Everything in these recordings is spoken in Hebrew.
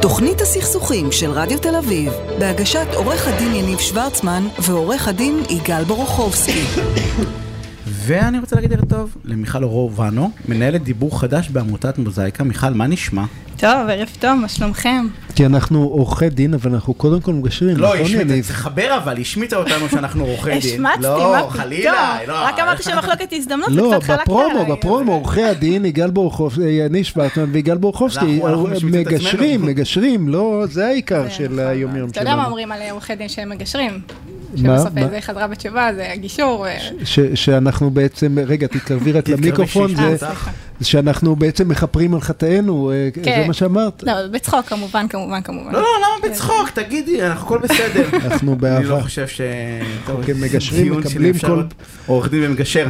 תוכנית הסכסוכים של רדיו תל אביב, בהגשת עורך הדין יניב שוורצמן ועורך הדין יגאל בורוכובסקי. ואני רוצה להגיד ערב טוב למיכל אורו ואנו, מנהלת דיבור חדש בעמותת מוזאיקה. מיכל, מה נשמע? טוב, ערב טוב, מה שלומכם? כי אנחנו עורכי דין, אבל אנחנו קודם כל מגשרים, לא, נכון, השמיצה, יניב? תחבר אבל, השמיצה אותנו שאנחנו עורכי דין. השמצתי, לא, מה פתאום? חלילה, לא. רק אמרתי שמחלוקת הזדמנות, זה לא, קצת חלק בפרומו, עליי. בפרומו, עורכי הדין, יגאל בורוכובסקי, יניב שוורטמן ויגאל נשמיץ את מגשרים. מגשרים, לא, זה העיקר זה של נכון. היומיום אתה יודע מה שלנו. אומרים על עורכי דין שהם מגשרים? מה? שבסוף מה? זה חזרה בתשובה, זה הגישור. אה, ש- שאנחנו בעצם, רגע, תתקרבי רק למיקרופון, זה-. שאנחנו בעצם מכפרים על חטאינו, אה, כן. זה מה שאמרת? לא, בצחוק כמובן, כמובן, כמובן. לא, לא, למה בצחוק? תגידי, אנחנו הכל בסדר. אנחנו אני באהבה. לא חושב ש... טוב, כמגשרים דיון מקבלים כל- עורך דין ומגשר.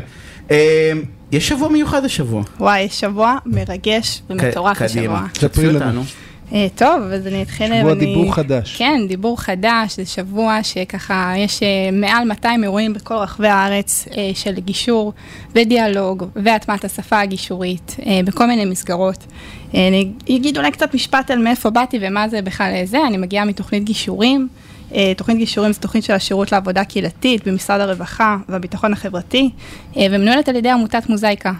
אה, יש שבוע מיוחד השבוע. וואי, שבוע מרגש ומטורף קדימה. השבוע. ספרי לנו. אה, טוב, אז אני אתחיל... שבוע ואני- דיבור חדש. כן, דיבור חדש, זה שבוע שככה יש אה, מעל 200 אירועים בכל רחבי הארץ אה, של גישור ודיאלוג והטמעת השפה הגישורית בכל מיני מסגרות. אני אגיד אולי קצת משפט על מאיפה באתי ומה זה בכלל זה, אני מגיעה מתוכנית גישורים. תוכנית גישורים זו תוכנית של השירות לעבודה קהילתית במשרד הרווחה והביטחון החברתי, ומנוהלת על ידי עמותת מוזאיקה.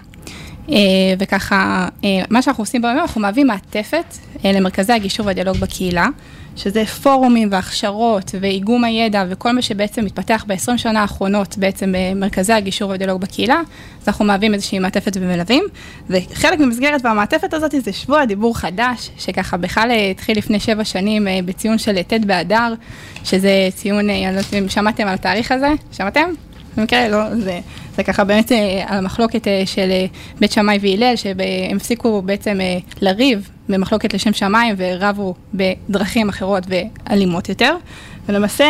אה, וככה, אה, מה שאנחנו עושים ביום, אנחנו מהווים מעטפת אה, למרכזי הגישור והדיאלוג בקהילה, שזה פורומים והכשרות ואיגום הידע וכל מה שבעצם מתפתח ב-20 שנה האחרונות בעצם במרכזי הגישור והדיאלוג בקהילה, אז אנחנו מהווים איזושהי מעטפת ומלווים, וחלק ממסגרת והמעטפת הזאת זה שבוע דיבור חדש, שככה בכלל התחיל לפני שבע שנים בציון של ט' באדר, שזה ציון, אני לא יודעת אם שמעתם על התאריך הזה? שמעתם? במקרה לא, זה, זה ככה באמת אה, על המחלוקת אה, של אה, בית שמאי והלל, שהם הפסיקו בעצם לריב במחלוקת לשם שמיים ורבו בדרכים אחרות ואלימות יותר. ולמעשה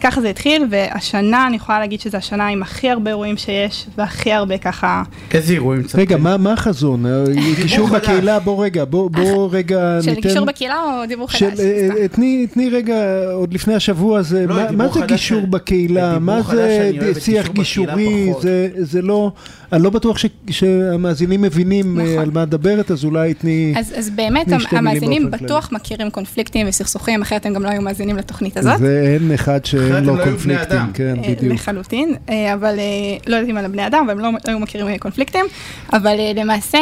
ככה זה התחיל, והשנה אני יכולה להגיד שזו השנה עם הכי הרבה אירועים שיש, והכי הרבה ככה... איזה אירועים קצת? רגע, מה מה החזון? אה, גישור חדש. בקהילה, בוא רגע, בוא בוא רגע של ניתן... גישור בקהילה או דיבור חדש? של, אה. אה, תני, תני רגע, עוד לפני השבוע הזה, לא, מה, זה גישור בקהילה? מה זה שיח גישורי? זה, זה לא, אני לא בטוח ש, שהמאזינים מבינים אה, נכון. על מה את מדברת, אז אולי תני... אז, אז באמת המאזינים בטוח מכירים קונפליקטים וסכסוכים, אחרת הם גם לא היו מאזינים לתוכנית הזאת. זה אין אחד אחרת הם לא היו בני קונפליקטים, אדם. כן, אה, בדיוק. לחלוטין, אה, אבל אה, לא יודעים על הבני אדם, והם לא לא היו מכירים קונפליקטים, אבל למעשה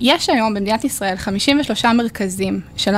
יש היום במדינת ישראל 53 מרכזים של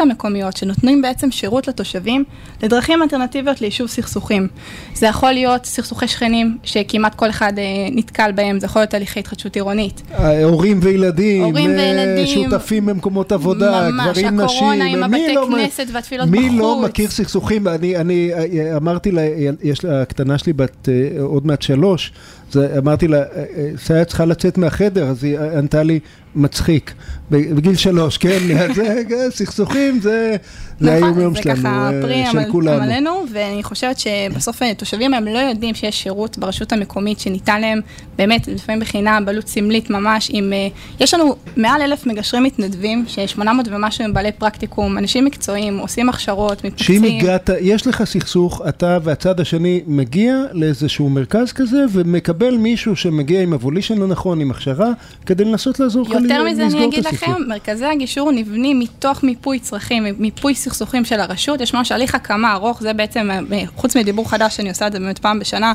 המקומיות שנותנים בעצם שירות לתושבים לדרכים אלטרנטיביות ליישוב סכסוכים. זה יכול להיות סכסוכי שכנים, שכמעט כל אחד נתקל בהם, זה יכול להיות הליכי התחדשות עירונית. הורים וילדים, הורים וילדים, שותפים במקומות עבודה, ממש, גברים, נשים, הקורונה עם מי הבתי לא- כנסת והתפילות מי לא בחוץ. מכיר סכסוכים? אני, אני אמרתי לה, יש לה, הקטנה שלי בת אה, עוד מעט שלוש, זה, אמרתי לה, אה, אה, סייעת צריכה לצאת מהחדר, אז היא ענתה לי, מצחיק, בגיל שלוש, כן, זה אה, סכסוכים, זה, זה נכון, שלנו, זה ככה אה, פרי של כולנו. עמלנו, ואני חושבת שבסוף אה, תושבים הם לא יודעים שיש שירות ברשות המקומית שניתן להם באמת לפעמים בחינם, בעלות סמלית ממש, עם, אה, יש לנו מעל אלף מגשרים מתנדבים, ש-800 ומשהו הם בעלי פרקטיקום, אנשים מקצועיים, עושים הכשרות, שאם מתפקצים. הגעת, יש לך סכסוך, אתה והצד השני מגיע לאיזשהו מרכז כזה ומקבל מישהו שמגיע עם הוולישן הנכון, עם הכשרה, כדי לנסות לעזור לך יותר ל- מזה אני אגיד. לכם, מרכזי הגישור נבנים מתוך מיפוי צרכים, מיפוי סכסוכים של הרשות, יש ממש הליך הקמה ארוך, זה בעצם, אה, חוץ מדיבור חדש שאני עושה את זה באמת פעם בשנה,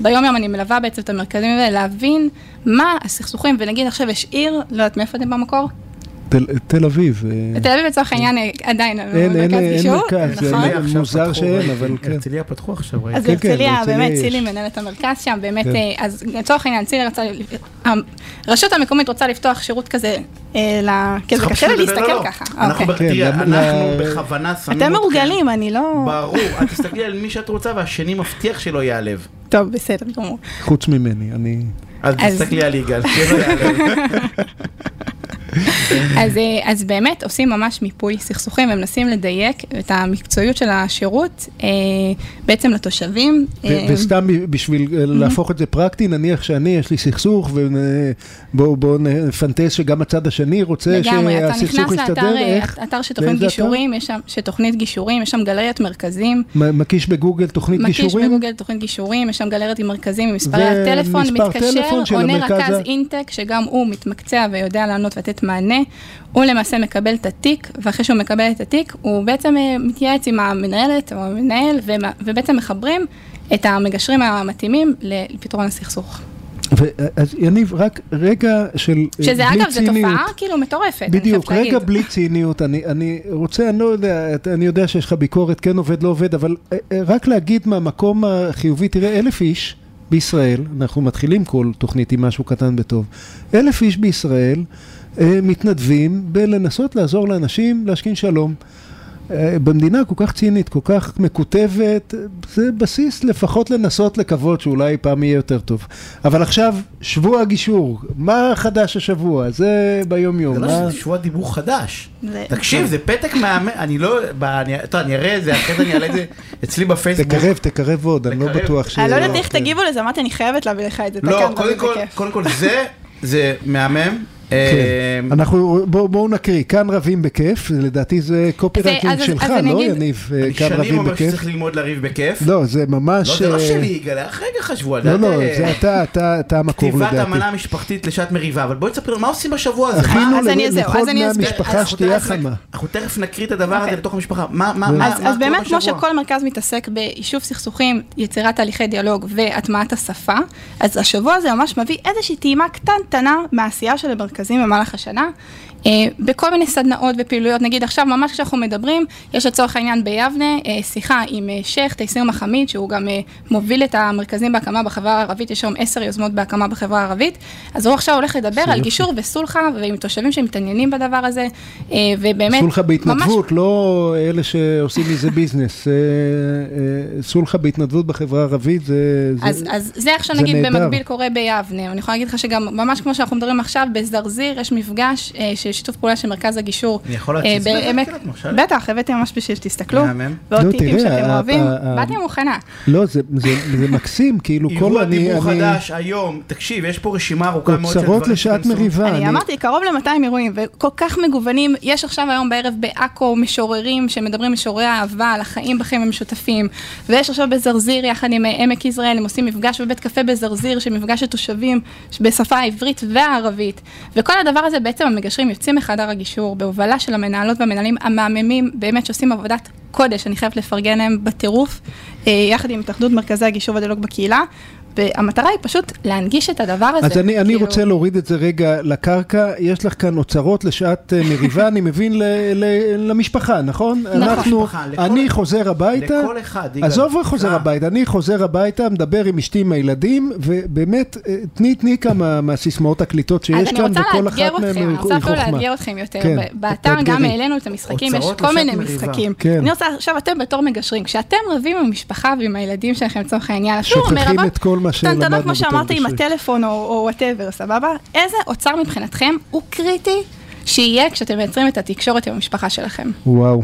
ביום יום אני מלווה בעצם את המרכזים האלה, להבין מה הסכסוכים, ונגיד עכשיו יש עיר, לא יודעת מאיפה אתם במקור? תל- תל אביב. אה, בתל אביב לצורך העניין אה, עדיין, אין, אין, מרכז אין גישור, מרכז, זה נכון? עכשיו מוזר שאין, אבל כן. הרצליה פתחו עכשיו, אז ראיתי. כן, כן, הרצליה, באמת, יש. צילי מנהלת המרכז שם, באמת, כן. אה, אז לצורך העניין, צילי רצה, הרשות המקומית רוצה לפתוח שירות כזה, אה, כי זה קשה להסתכל. ככה. אנחנו אוקיי. אנחנו בכוונה שמים אתם אתכם. מורגלים, אני לא... ברור, את תסתכלי על מי שאת רוצה והשני מבטיח שלא ייעלב. טוב, בסדר גמור. חוץ ממני, אני... אז אז- תסתכלי על יגאל, שלא ייעלב. אז, אה, אז באמת עושים ממש מיפוי סכסוכים ומנסים לדייק את המקצועיות של השירות אה, בעצם לתושבים. ו- אה, וסתם בשביל להפוך את זה פרקטי, נניח שאני, יש לי סכסוך, ובואו נפנטז שגם הצד השני רוצה לגמרי, אתה שהסכסוך נכנס לאתר, יסתדר, אה, איך? אתר של תוכנית באיזה אתר? גישורים, יש שם, של תוכנית גישורים, יש שם גלריית מרכזים. מקיש בגוגל תוכנית מקיש גישורים? בגוגל תוכנית גישורים, יש שם גלריית עם מרכזים, עם מספרי הטלפון, מתקשר, עונה רכז אינטק, שגם הוא מתמקצע ויודע לענות ולתת לתת מענה. הוא למעשה מקבל את התיק, ואחרי שהוא מקבל את התיק, הוא בעצם אה, מתייעץ עם המנהלת או המנהל, ובעצם מחברים את המגשרים המתאימים לפתרון הסכסוך. ו- אז יניב, רק רגע של אה, שזה בלי אגב, זו ציניות. תופעה כאילו מטורפת, אני בדיוק, חייבת להגיד. רגע בלי ציניות, אני, אני רוצה, אני לא יודע, אני יודע שיש לך ביקורת, כן עובד, לא עובד, אבל אה, אה, רק להגיד מהמקום החיובי, תראה, אלף איש בישראל, אנחנו מתחילים כל תוכנית עם משהו קטן וטוב, אלף איש בישראל אה, מתנדבים בלנסות לעזור לאנשים להשכין שלום. אה, במדינה כל כך צינית, כל כך מקוטבת, זה בסיס לפחות לנסות לקוות שאולי פעם יהיה יותר טוב. אבל עכשיו, שבוע הגישור, מה חדש השבוע? זה ביום-יום. זה לא מה- שזה שבוע דיבור חדש. זה- תקשיב, זה פתק מהמם, אני לא, ב- אני- טוב, אני אראה את זה, אחרי זה אני אעלה את זה אצלי בפייסבוק. תקרב, תקרב עוד, אני לא. בטוח ש... אני לא יודעת איך תגיבו לזה, אמרתי, אני חייבת להביא לך את זה. לא. קודם כל זה, זה מהמם. כן. אה, אנחנו, בואו בוא נקריא, כאן רבים בכיף, לדעתי זה קופירייטינג שלך, אז אני לא יניב, אה, אני כאן שנים רבים אומר בכיף? שצריך ללמוד לריב בכיף. לא, זה לא, ממש... זה לא אה, שלי, יגאל, אחרי רגע חשבו על לא, דעת, לא, אה, זה אתה, אתה, אתה המקור כתיבת לדעתי. אמנה משפחתית לשעת מריבה, אבל בואי תספרי לנו, מה עושים בשבוע הזה? הכינו אני- זהו, לכל אז אני בני אסביר. המשפחה אנחנו שתייה חמה. אנחנו תכף נקריא את הדבר הזה אוקיי. לתוך המשפחה. מה מה- מה- אז, באמת, כמו? שכל מרכז מתעסק ביישוב סכסוכים, יצירת תהליכי דיאלוג והטמעת השפה, אז השבוע הזה ממש מביא איזושהי טעימה קטנטנה מהעשייה של המרכזים במהלך השנה. אה, בכל מיני סדנאות ופעילויות, נגיד עכשיו ממש כשאנחנו מדברים, יש לצורך העניין ביבנה אה, שיחה עם אה, שייח' תייסיר מחמיד, שהוא גם מוביל את המרכזים בהקמה בחברה הערבית, יש היום עשר יוזמות בהקמה בחברה הערבית, אז הוא עכשיו הולך לדבר על. גישור וסולחה, ועם תושבים שמתעניינים בדבר הזה, ובאמת, סולחה ממש בהתנדבות, לא אלה שעושים מזה ביזנס. סולחה בהתנדבות בחברה הערבית זה... זה- אז, אז זה עכשיו נגיד נהדר. במקביל קורה ביבנה, אני יכולה להגיד לך שגם ממש כמו שאנחנו מדברים עכשיו, בזרזיר יש מפגש אה, של שיתוף פעולה של מרכז הגישור. אני יכול אה, להציץ? בעמק. בטח, הבאתי ממש בשביל שתסתכלו, מהמם. ועוד לא, טיפים שאתם ה- אוהבים, ה- באתי מוכנה. לא, זה, זה, זה מקסים, כאילו כל אירוע אני... דיבור אני- חדש היום, תקשיב, יש פה רשימה ארוכה מאוד של דברים אוצרות לשעת. מריבה. אני אמרתי, קרוב ל-200 אירועים, וכל כך מגוונים. יש עכשיו היום בערב בעכו משוררים שמדברים משוררי אהבה על החיים בחיים המשותפים, ויש עכשיו בזרזיר יחד עם אה, עמק יזרעאל, הם עושים מפגש בבית קפה בזרזיר, שמפגש של תושבים בשפה העברית והערבית. וכל הדבר הזה בעצם המגשרים יוצאים מחדר הגישור, בהובלה של המנהלות והמנהלים המהממים, באמת שעושים עבודת קודש, אני חייבת לפרגן להם בטירוף, אה, יחד עם התאחדות מרכזי הגישור והדיאלוג בקהילה. והמטרה היא פשוט להנגיש את הדבר הזה. אז אני, אני כאילו- רוצה להוריד את זה רגע לקרקע, יש לך כאן אוצרות לשעת אה, מריבה, אני מבין, ל, ל, למשפחה, נכון? אנחנו, משפחה, לכל- אני חוזר הביתה, לכל אחד. עזוב חוזר אה. הביתה, אני חוזר הביתה, מדבר עם אשתי, עם הילדים, ובאמת, אה, תני, תני כמה מהסיסמאות הקליטות אז שיש אני כאן, וכל לאתגר אחת מהן היא אני רוצה חוכמה. לאתגר אתכם יותר. כן, באתר גם. העלינו את המשחקים, יש כל מיני מריבה. משחקים. כן. אני רוצה, עכשיו אתם בתור מגשרים, כשאתם רבים עם המשפחה ועם הילדים שלכם לצורך העניין, שוכחים מרבות את כל מה שלמדנו קטנטנות כמו בתור שאמרתי עם. הטלפון או וואטאבר, סבבה? איזה אוצר מבחינתכם הוא קריטי שיהיה כשאתם מייצרים את התקשורת עם המשפחה שלכם? וואו.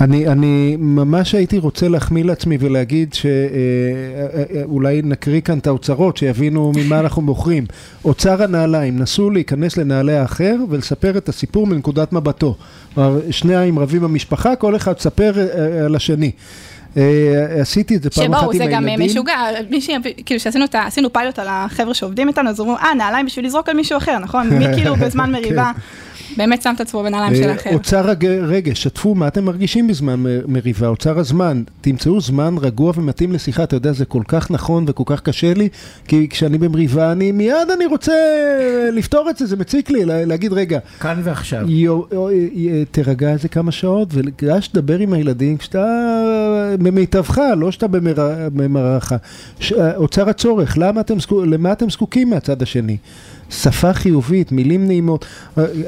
אני, אני ממש הייתי רוצה להחמיא לעצמי ולהגיד שאולי נקריא כאן את האוצרות, שיבינו ממה אנחנו מוכרים. אוצר הנעליים, נסו להיכנס לנעלי האחר ולספר את הסיפור מנקודת מבטו. כלומר, שניים רבים במשפחה, כל אחד ספר אה, על השני. אה, עשיתי את זה פעם אחת שבואו, עם זה גם הילדים. משוגע, מי ש... כאילו שעשינו את ה- עשינו פיילוט על החבר'ה שעובדים איתנו, אז אמרו, אה, נעליים בשביל לזרוק על מישהו אחר, נכון? מי כאילו בזמן מריבה, באמת שם את עצמו בנעליים של. אה, האחר. אוצר הרגש, שתפו מה אתם מרגישים בזמן מריבה, אוצר הזמן, תמצאו זמן רגוע ומתאים לשיחה, אתה יודע, זה כל כך נכון וכל כך קשה לי, כי כשאני במריבה, אני מיד אני רוצה לפתור את זה, זה מציק לי, לה- להגיד, רגע, כאן ועכשיו. יו, יו, יו, תירגע איזה כמה שעות, וגש לדבר עם הילדים כשאתה במיטבך, לא שאתה במר- במרעך. ש- אוצר הצורך, למה אתם, זקו- למה אתם זקוקים מהצד השני? שפה חיובית, מילים נעימות.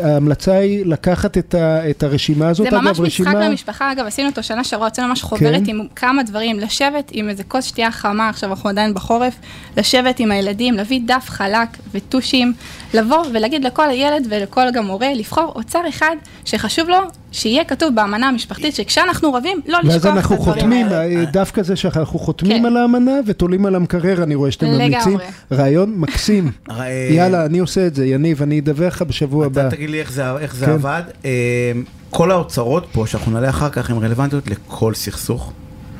ההמלצה היא לקחת את, ה, את הרשימה הזאת, זה ממש אגב, משחק רשימה... למשפחה, אגב, עשינו אותו שנה שעברה, הוצאנו ממש חוברת כן. עם כמה דברים, לשבת עם איזה כוס שתייה חמה, עכשיו אנחנו עדיין בחורף, לשבת עם הילדים, להביא דף חלק וטושים, לבוא ולהגיד לכל ילד ולכל גם הורה, לבחור אוצר אחד שחשוב לו, שיהיה כתוב באמנה המשפחתית, שכשאנחנו רבים, לא לשכוח את ואז הדברים אנחנו חותמים, האלה. דף כזה שאנחנו חותמים כן. על האמנה ותולים על המקרר, אני רואה שאתם לגמרי. ממליצים. רעיון מקסים. הרי- יאללה, אני עושה את זה, יניב, אני אדווח לך בשבוע הבא. אתה תגיד לי איך זה, איך זה כן. עבד. אה, כל האוצרות פה, שאנחנו נעלה אחר כך, הן רלוונטיות לכל סכסוך.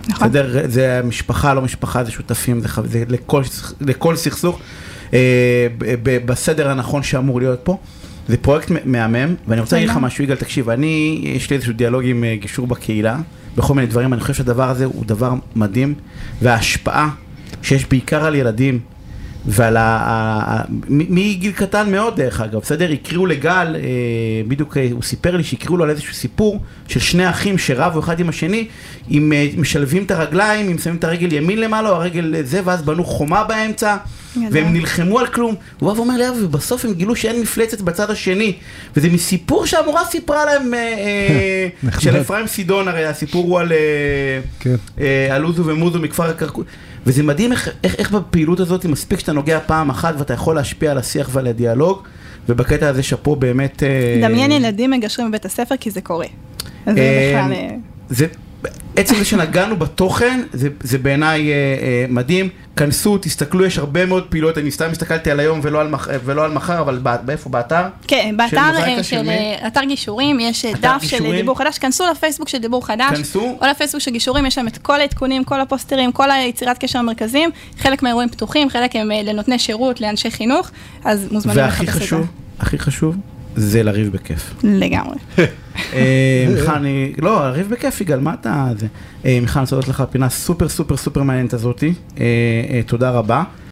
נכון. בסדר? זה משפחה, לא משפחה, זה שותפים, זה, זה לכל, סכ- לכל סכסוך, אה, בסדר הנכון שאמור להיות פה. זה פרויקט מהמם, ואני רוצה להגיד לך. משהו, יגאל, תקשיב, אני, יש לי איזשהו דיאלוג עם אה, גישור בקהילה, בכל מיני דברים, אני חושב שהדבר הזה הוא דבר מדהים, וההשפעה שיש בעיקר על ילדים, ועל ה... מגיל קטן מאוד דרך אגב, בסדר? הקריאו לגל, אה, בדיוק אה, הוא סיפר לי שהקריאו לו על איזשהו סיפור של שני אחים שרבו אחד עם השני, אם משלבים את הרגליים, אם שמים את הרגל ימין למעלה או הרגל זה, ואז בנו חומה באמצע. והם נלחמו על כלום. הוא בא ואומר לי, "אבי, ובסוף הם גילו שאין מפלצת בצד השני. וזה מסיפור שהמורה סיפרה להם, אה, אה. של אפרים סידון, הרי הסיפור הוא על... אה, כן. על עוזו ומוזו מכפר הקרקור. וזה מדהים איך, איך, איך בפעילות הזאת מספיק שאתה נוגע פעם אחת ואתה יכול להשפיע על השיח ועל הדיאלוג, ובקטע הזה שאפו באמת... דמיין ילדים מגשרים בבית הספר כי זה קורה. זה בכלל... אה, עצם זה שנגענו בתוכן, זה, זה בעיניי אה, אה, מדהים. כנסו, תסתכלו, יש הרבה מאוד פעילות, אני סתם הסתכלתי על היום ולא על, מח, ולא על מחר, אבל בא- באיפה? באתר? כן, באתר אה, של של מי? אה, אתר גישורים, יש אה, אתר דף של גישורים? דיבור חדש, כנסו לפייסבוק של דיבור חדש, כנסו. או לפייסבוק של גישורים, יש שם את כל העדכונים, כל הפוסטרים, כל היצירת קשר המרכזיים, חלק מהאירועים פתוחים, חלק הם אה, לנותני שירות, לאנשי חינוך, אז מוזמנים והכי לחפש את זה. חשוב, הכי חשוב, זה לריב בכיף. לגמרי. אה, מיכל, אני... לא, לריב בכיף, יגאל, מה אתה... אה, מיכל, אני רוצה לך על הפינה סופר סופר סופר מעניינת הזאתי. אה, תודה רבה.